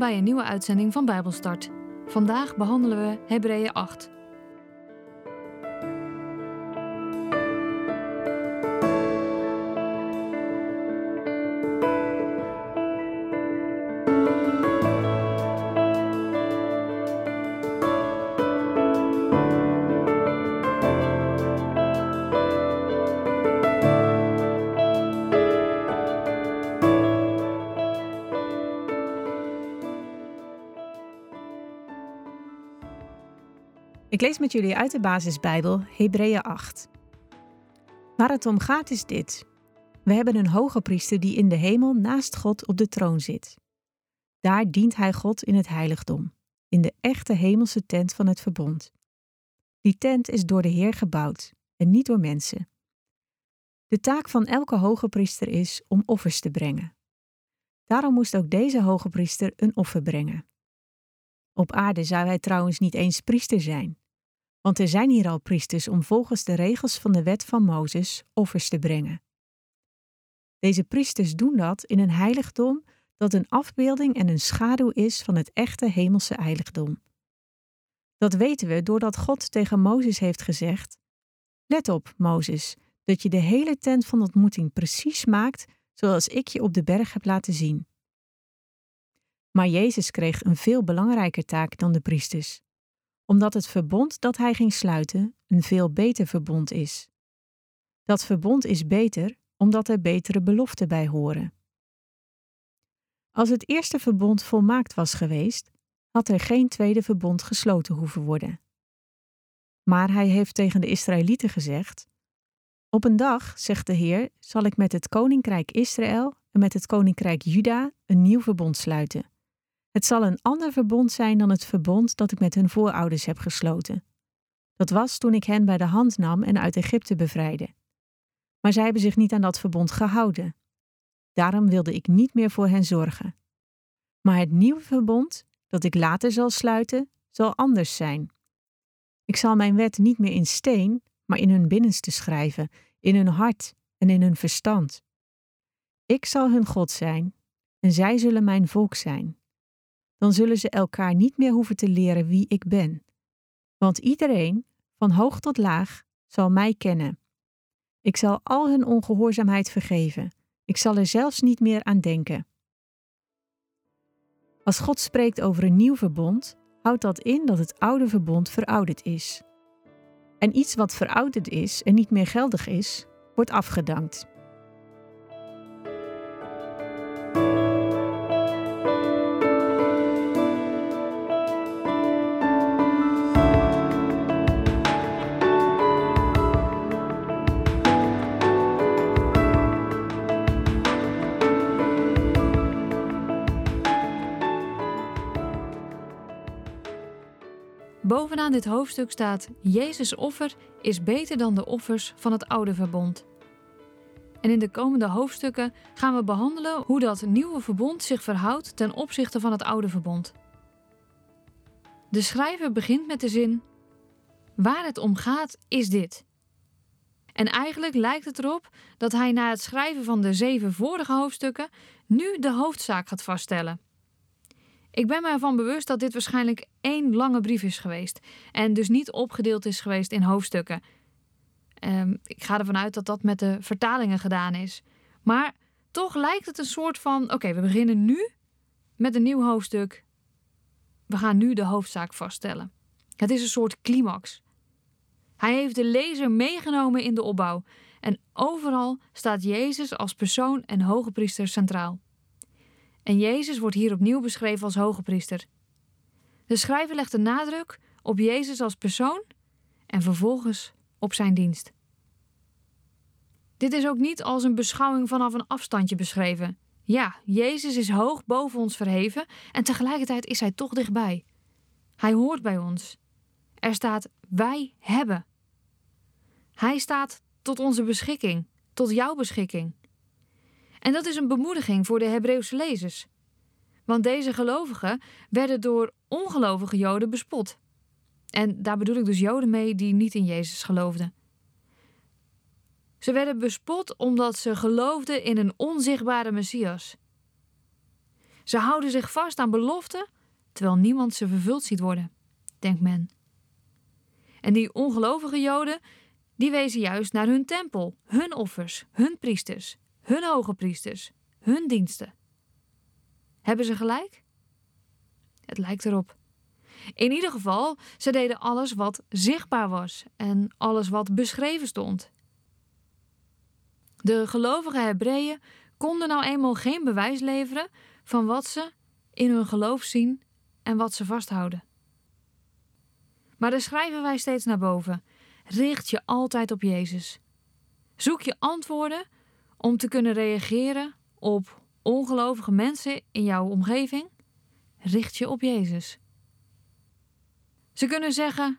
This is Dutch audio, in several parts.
bij een nieuwe uitzending van Bijbelstart. Vandaag behandelen we Hebreeën 8. Ik lees met jullie uit de basisbijbel Hebreeën 8. Waar het om gaat is dit. We hebben een hoge priester die in de hemel naast God op de troon zit. Daar dient hij God in het heiligdom, in de echte hemelse tent van het verbond. Die tent is door de Heer gebouwd en niet door mensen. De taak van elke hoge priester is om offers te brengen. Daarom moest ook deze hoge priester een offer brengen. Op aarde zou hij trouwens niet eens priester zijn. Want er zijn hier al priesters om volgens de regels van de wet van Mozes offers te brengen. Deze priesters doen dat in een heiligdom dat een afbeelding en een schaduw is van het echte hemelse heiligdom. Dat weten we doordat God tegen Mozes heeft gezegd: Let op, Mozes, dat je de hele tent van ontmoeting precies maakt zoals ik je op de berg heb laten zien. Maar Jezus kreeg een veel belangrijker taak dan de priesters omdat het verbond dat hij ging sluiten een veel beter verbond is. Dat verbond is beter omdat er betere beloften bij horen. Als het eerste verbond volmaakt was geweest, had er geen tweede verbond gesloten hoeven worden. Maar hij heeft tegen de Israëlieten gezegd: Op een dag, zegt de Heer, zal ik met het koninkrijk Israël en met het koninkrijk Juda een nieuw verbond sluiten. Het zal een ander verbond zijn dan het verbond dat ik met hun voorouders heb gesloten. Dat was toen ik hen bij de hand nam en uit Egypte bevrijdde. Maar zij hebben zich niet aan dat verbond gehouden. Daarom wilde ik niet meer voor hen zorgen. Maar het nieuwe verbond, dat ik later zal sluiten, zal anders zijn. Ik zal mijn wet niet meer in steen, maar in hun binnenste schrijven, in hun hart en in hun verstand. Ik zal hun God zijn, en zij zullen mijn volk zijn dan zullen ze elkaar niet meer hoeven te leren wie ik ben. Want iedereen, van hoog tot laag, zal mij kennen. Ik zal al hun ongehoorzaamheid vergeven. Ik zal er zelfs niet meer aan denken. Als God spreekt over een nieuw verbond, houdt dat in dat het oude verbond verouderd is. En iets wat verouderd is en niet meer geldig is, wordt afgedankt. Bovenaan dit hoofdstuk staat: Jezus' offer is beter dan de offers van het oude verbond. En in de komende hoofdstukken gaan we behandelen hoe dat nieuwe verbond zich verhoudt ten opzichte van het oude verbond. De schrijver begint met de zin: Waar het om gaat is dit. En eigenlijk lijkt het erop dat hij na het schrijven van de zeven vorige hoofdstukken nu de hoofdzaak gaat vaststellen. Ik ben me ervan bewust dat dit waarschijnlijk één lange brief is geweest en dus niet opgedeeld is geweest in hoofdstukken. Um, ik ga ervan uit dat dat met de vertalingen gedaan is. Maar toch lijkt het een soort van: oké, we beginnen nu met een nieuw hoofdstuk. We gaan nu de hoofdzaak vaststellen. Het is een soort climax. Hij heeft de lezer meegenomen in de opbouw en overal staat Jezus als persoon en hoge priester centraal. En Jezus wordt hier opnieuw beschreven als hoge priester. De schrijver legt de nadruk op Jezus als persoon en vervolgens op zijn dienst. Dit is ook niet als een beschouwing vanaf een afstandje beschreven. Ja, Jezus is hoog boven ons verheven en tegelijkertijd is hij toch dichtbij. Hij hoort bij ons. Er staat wij hebben. Hij staat tot onze beschikking, tot jouw beschikking. En dat is een bemoediging voor de Hebreeuwse lezers. Want deze gelovigen werden door ongelovige Joden bespot. En daar bedoel ik dus Joden mee die niet in Jezus geloofden. Ze werden bespot omdat ze geloofden in een onzichtbare Messias. Ze houden zich vast aan beloften, terwijl niemand ze vervuld ziet worden, denkt men. En die ongelovige Joden, die wezen juist naar hun tempel, hun offers, hun priesters, hun hoge priesters, hun diensten. Hebben ze gelijk? Het lijkt erop. In ieder geval, ze deden alles wat zichtbaar was en alles wat beschreven stond. De gelovige Hebreeën konden nou eenmaal geen bewijs leveren van wat ze in hun geloof zien en wat ze vasthouden. Maar daar schrijven wij steeds naar boven. Richt je altijd op Jezus. Zoek je antwoorden om te kunnen reageren op ongelovige mensen in jouw omgeving. Richt je op Jezus. Ze kunnen zeggen: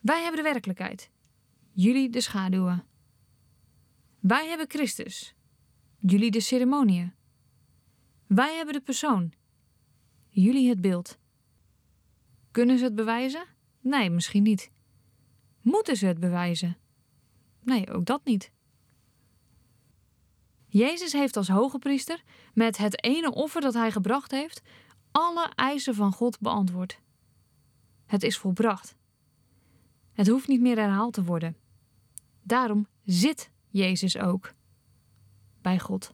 Wij hebben de werkelijkheid, jullie de schaduwen. Wij hebben Christus, jullie de ceremonie. Wij hebben de persoon, jullie het beeld. Kunnen ze het bewijzen? Nee, misschien niet. Moeten ze het bewijzen? Nee, ook dat niet. Jezus heeft als hoge priester met het ene offer dat hij gebracht heeft alle eisen van God beantwoord. Het is volbracht. Het hoeft niet meer herhaald te worden. Daarom zit Jezus ook bij God.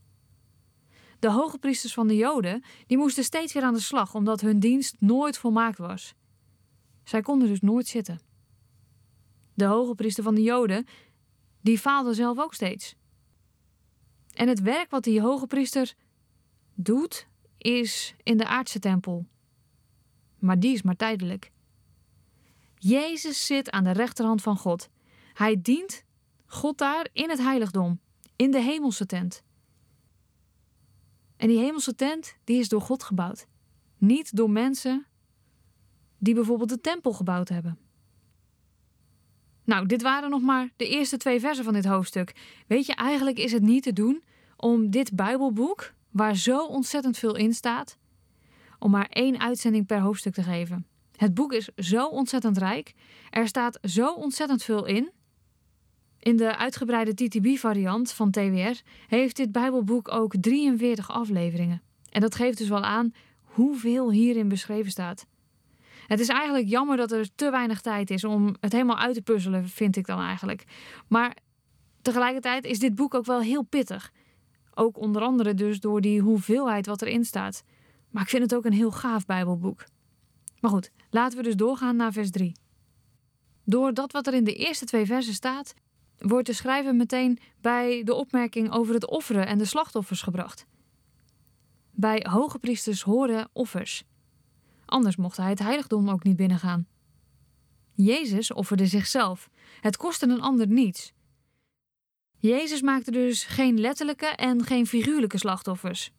De hoge priesters van de Joden die moesten steeds weer aan de slag omdat hun dienst nooit volmaakt was. Zij konden dus nooit zitten. De hoge priester van de Joden die faalde zelf ook steeds. En het werk wat die hoge priester doet is in de aardse tempel. Maar die is maar tijdelijk. Jezus zit aan de rechterhand van God. Hij dient God daar in het heiligdom, in de hemelse tent. En die hemelse tent, die is door God gebouwd. Niet door mensen die bijvoorbeeld de tempel gebouwd hebben. Nou, dit waren nog maar de eerste twee versen van dit hoofdstuk. Weet je, eigenlijk is het niet te doen om dit Bijbelboek, waar zo ontzettend veel in staat, om maar één uitzending per hoofdstuk te geven. Het boek is zo ontzettend rijk. Er staat zo ontzettend veel in. In de uitgebreide TTB-variant van TWR heeft dit Bijbelboek ook 43 afleveringen. En dat geeft dus wel aan hoeveel hierin beschreven staat. Het is eigenlijk jammer dat er te weinig tijd is om het helemaal uit te puzzelen, vind ik dan eigenlijk. Maar tegelijkertijd is dit boek ook wel heel pittig. Ook onder andere dus door die hoeveelheid wat erin staat. Maar ik vind het ook een heel gaaf Bijbelboek. Maar goed, laten we dus doorgaan naar vers 3. Door dat wat er in de eerste twee versen staat, wordt de schrijver meteen bij de opmerking over het offeren en de slachtoffers gebracht. Bij hoge priesters horen offers. Anders mocht hij het heiligdom ook niet binnengaan. Jezus offerde zichzelf. Het kostte een ander niets. Jezus maakte dus geen letterlijke en geen figuurlijke slachtoffers.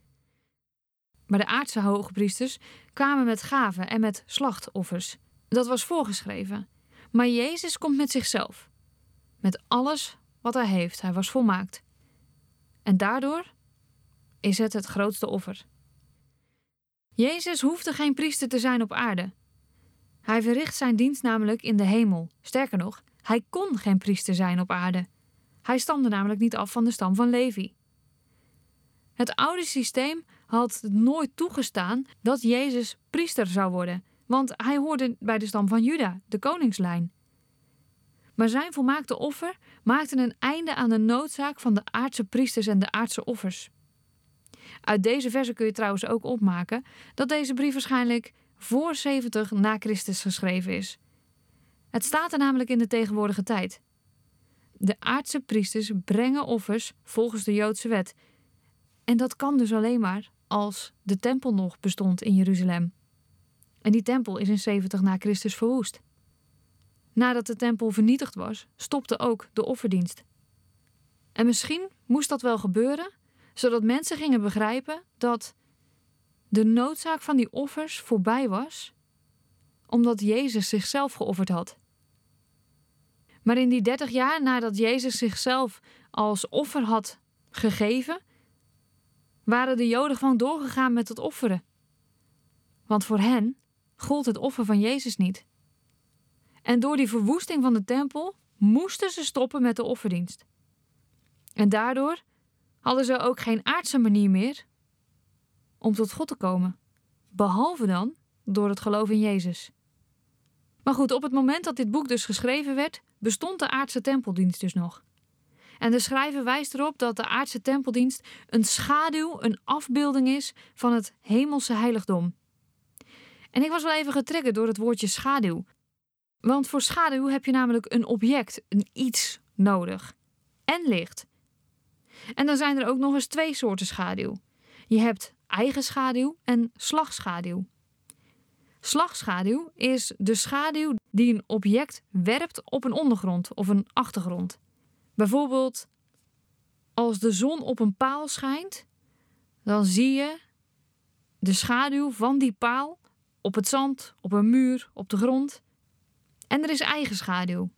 Maar de aardse hoge priesters kwamen met gaven en met slachtoffers. Dat was voorgeschreven. Maar Jezus komt met zichzelf. Met alles wat hij heeft. Hij was volmaakt. En daardoor is het het grootste offer. Jezus hoefde geen priester te zijn op aarde. Hij verricht zijn dienst namelijk in de hemel. Sterker nog, hij kon geen priester zijn op aarde. Hij stamde namelijk niet af van de stam van Levi. Het oude systeem had nooit toegestaan dat Jezus priester zou worden, want hij hoorde bij de stam van Juda, de koningslijn. Maar zijn volmaakte offer maakte een einde aan de noodzaak van de aardse priesters en de aardse offers. Uit deze verse kun je trouwens ook opmaken dat deze brief waarschijnlijk voor 70 na Christus geschreven is. Het staat er namelijk in de tegenwoordige tijd. De aardse priesters brengen offers volgens de Joodse wet. En dat kan dus alleen maar als de tempel nog bestond in Jeruzalem. En die tempel is in 70 na Christus verwoest. Nadat de tempel vernietigd was, stopte ook de offerdienst. En misschien moest dat wel gebeuren, zodat mensen gingen begrijpen dat de noodzaak van die offers voorbij was, omdat Jezus zichzelf geofferd had. Maar in die dertig jaar nadat Jezus zichzelf als offer had gegeven, waren de Joden gewoon doorgegaan met het offeren. Want voor hen gold het offer van Jezus niet. En door die verwoesting van de tempel moesten ze stoppen met de offerdienst. En daardoor hadden ze ook geen aardse manier meer om tot God te komen, behalve dan door het geloof in Jezus. Maar goed, op het moment dat dit boek dus geschreven werd, bestond de aardse tempeldienst dus nog. En de schrijver wijst erop dat de aardse tempeldienst een schaduw, een afbeelding is van het hemelse heiligdom. En ik was wel even getriggerd door het woordje schaduw. Want voor schaduw heb je namelijk een object, een iets nodig. En licht. En dan zijn er ook nog eens twee soorten schaduw. Je hebt eigen schaduw en slagschaduw. Slagschaduw is de schaduw die een object werpt op een ondergrond of een achtergrond. Bijvoorbeeld, als de zon op een paal schijnt, dan zie je de schaduw van die paal op het zand, op een muur, op de grond. En er is eigen schaduw.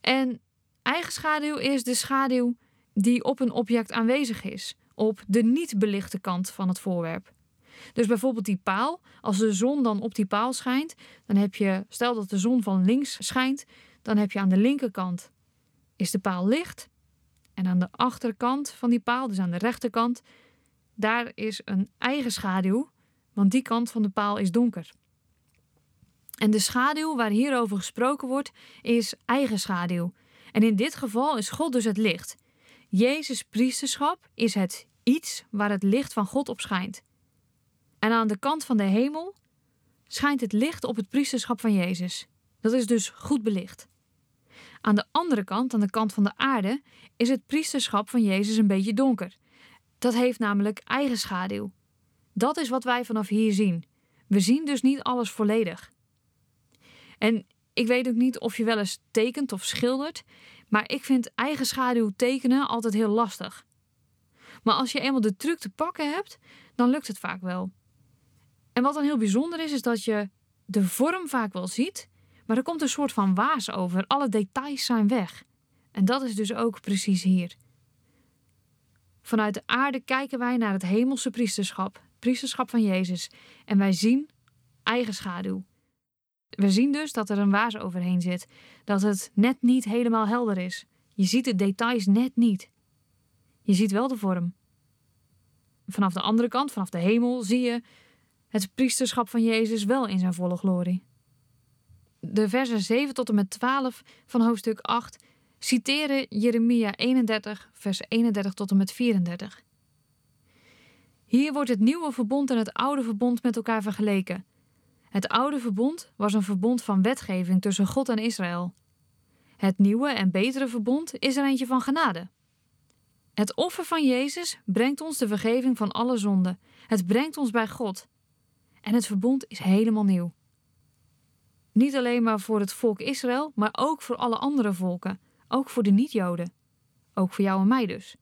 En eigen schaduw is de schaduw die op een object aanwezig is, op de niet belichte kant van het voorwerp. Dus bijvoorbeeld die paal, als de zon dan op die paal schijnt, dan heb je, stel dat de zon van links schijnt, dan heb je aan de linkerkant is de paal licht. En aan de achterkant van die paal, dus aan de rechterkant, daar is een eigen schaduw, want die kant van de paal is donker. En de schaduw waar hierover gesproken wordt, is eigen schaduw. En in dit geval is God dus het licht. Jezus' priesterschap is het iets waar het licht van God op schijnt. En aan de kant van de hemel schijnt het licht op het priesterschap van Jezus. Dat is dus goed belicht. Aan de andere kant, aan de kant van de aarde, is het priesterschap van Jezus een beetje donker. Dat heeft namelijk eigen schaduw. Dat is wat wij vanaf hier zien. We zien dus niet alles volledig. En ik weet ook niet of je wel eens tekent of schildert, maar ik vind eigen schaduw tekenen altijd heel lastig. Maar als je eenmaal de truc te pakken hebt, dan lukt het vaak wel. En wat dan heel bijzonder is, is dat je de vorm vaak wel ziet, maar er komt een soort van waas over. Alle details zijn weg. En dat is dus ook precies hier. Vanuit de aarde kijken wij naar het hemelse priesterschap, priesterschap van Jezus, en wij zien eigen schaduw. We zien dus dat er een waas overheen zit, dat het net niet helemaal helder is. Je ziet de details net niet. Je ziet wel de vorm. Vanaf de andere kant, vanaf de hemel, zie je het priesterschap van Jezus wel in zijn volle glorie. De versen 7 tot en met 12 van hoofdstuk 8 citeren Jeremia 31, vers 31 tot en met 34. Hier wordt het nieuwe verbond en het oude verbond met elkaar vergeleken. Het oude verbond was een verbond van wetgeving tussen God en Israël. Het nieuwe en betere verbond is er eentje van genade. Het offer van Jezus brengt ons de vergeving van alle zonden. Het brengt ons bij God. En het verbond is helemaal nieuw. Niet alleen maar voor het volk Israël, maar ook voor alle andere volken. Ook voor de niet-Joden. Ook voor jou en mij dus.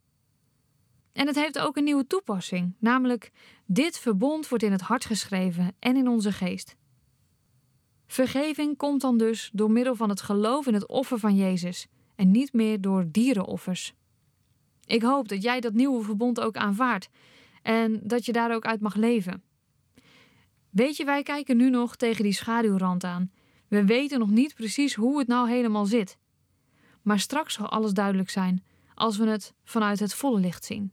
En het heeft ook een nieuwe toepassing, namelijk dit verbond wordt in het hart geschreven en in onze geest. Vergeving komt dan dus door middel van het geloof in het offer van Jezus en niet meer door dierenoffers. Ik hoop dat jij dat nieuwe verbond ook aanvaardt en dat je daar ook uit mag leven. Weet je, wij kijken nu nog tegen die schaduwrand aan we weten nog niet precies hoe het nou helemaal zit. Maar straks zal alles duidelijk zijn als we het vanuit het volle licht zien.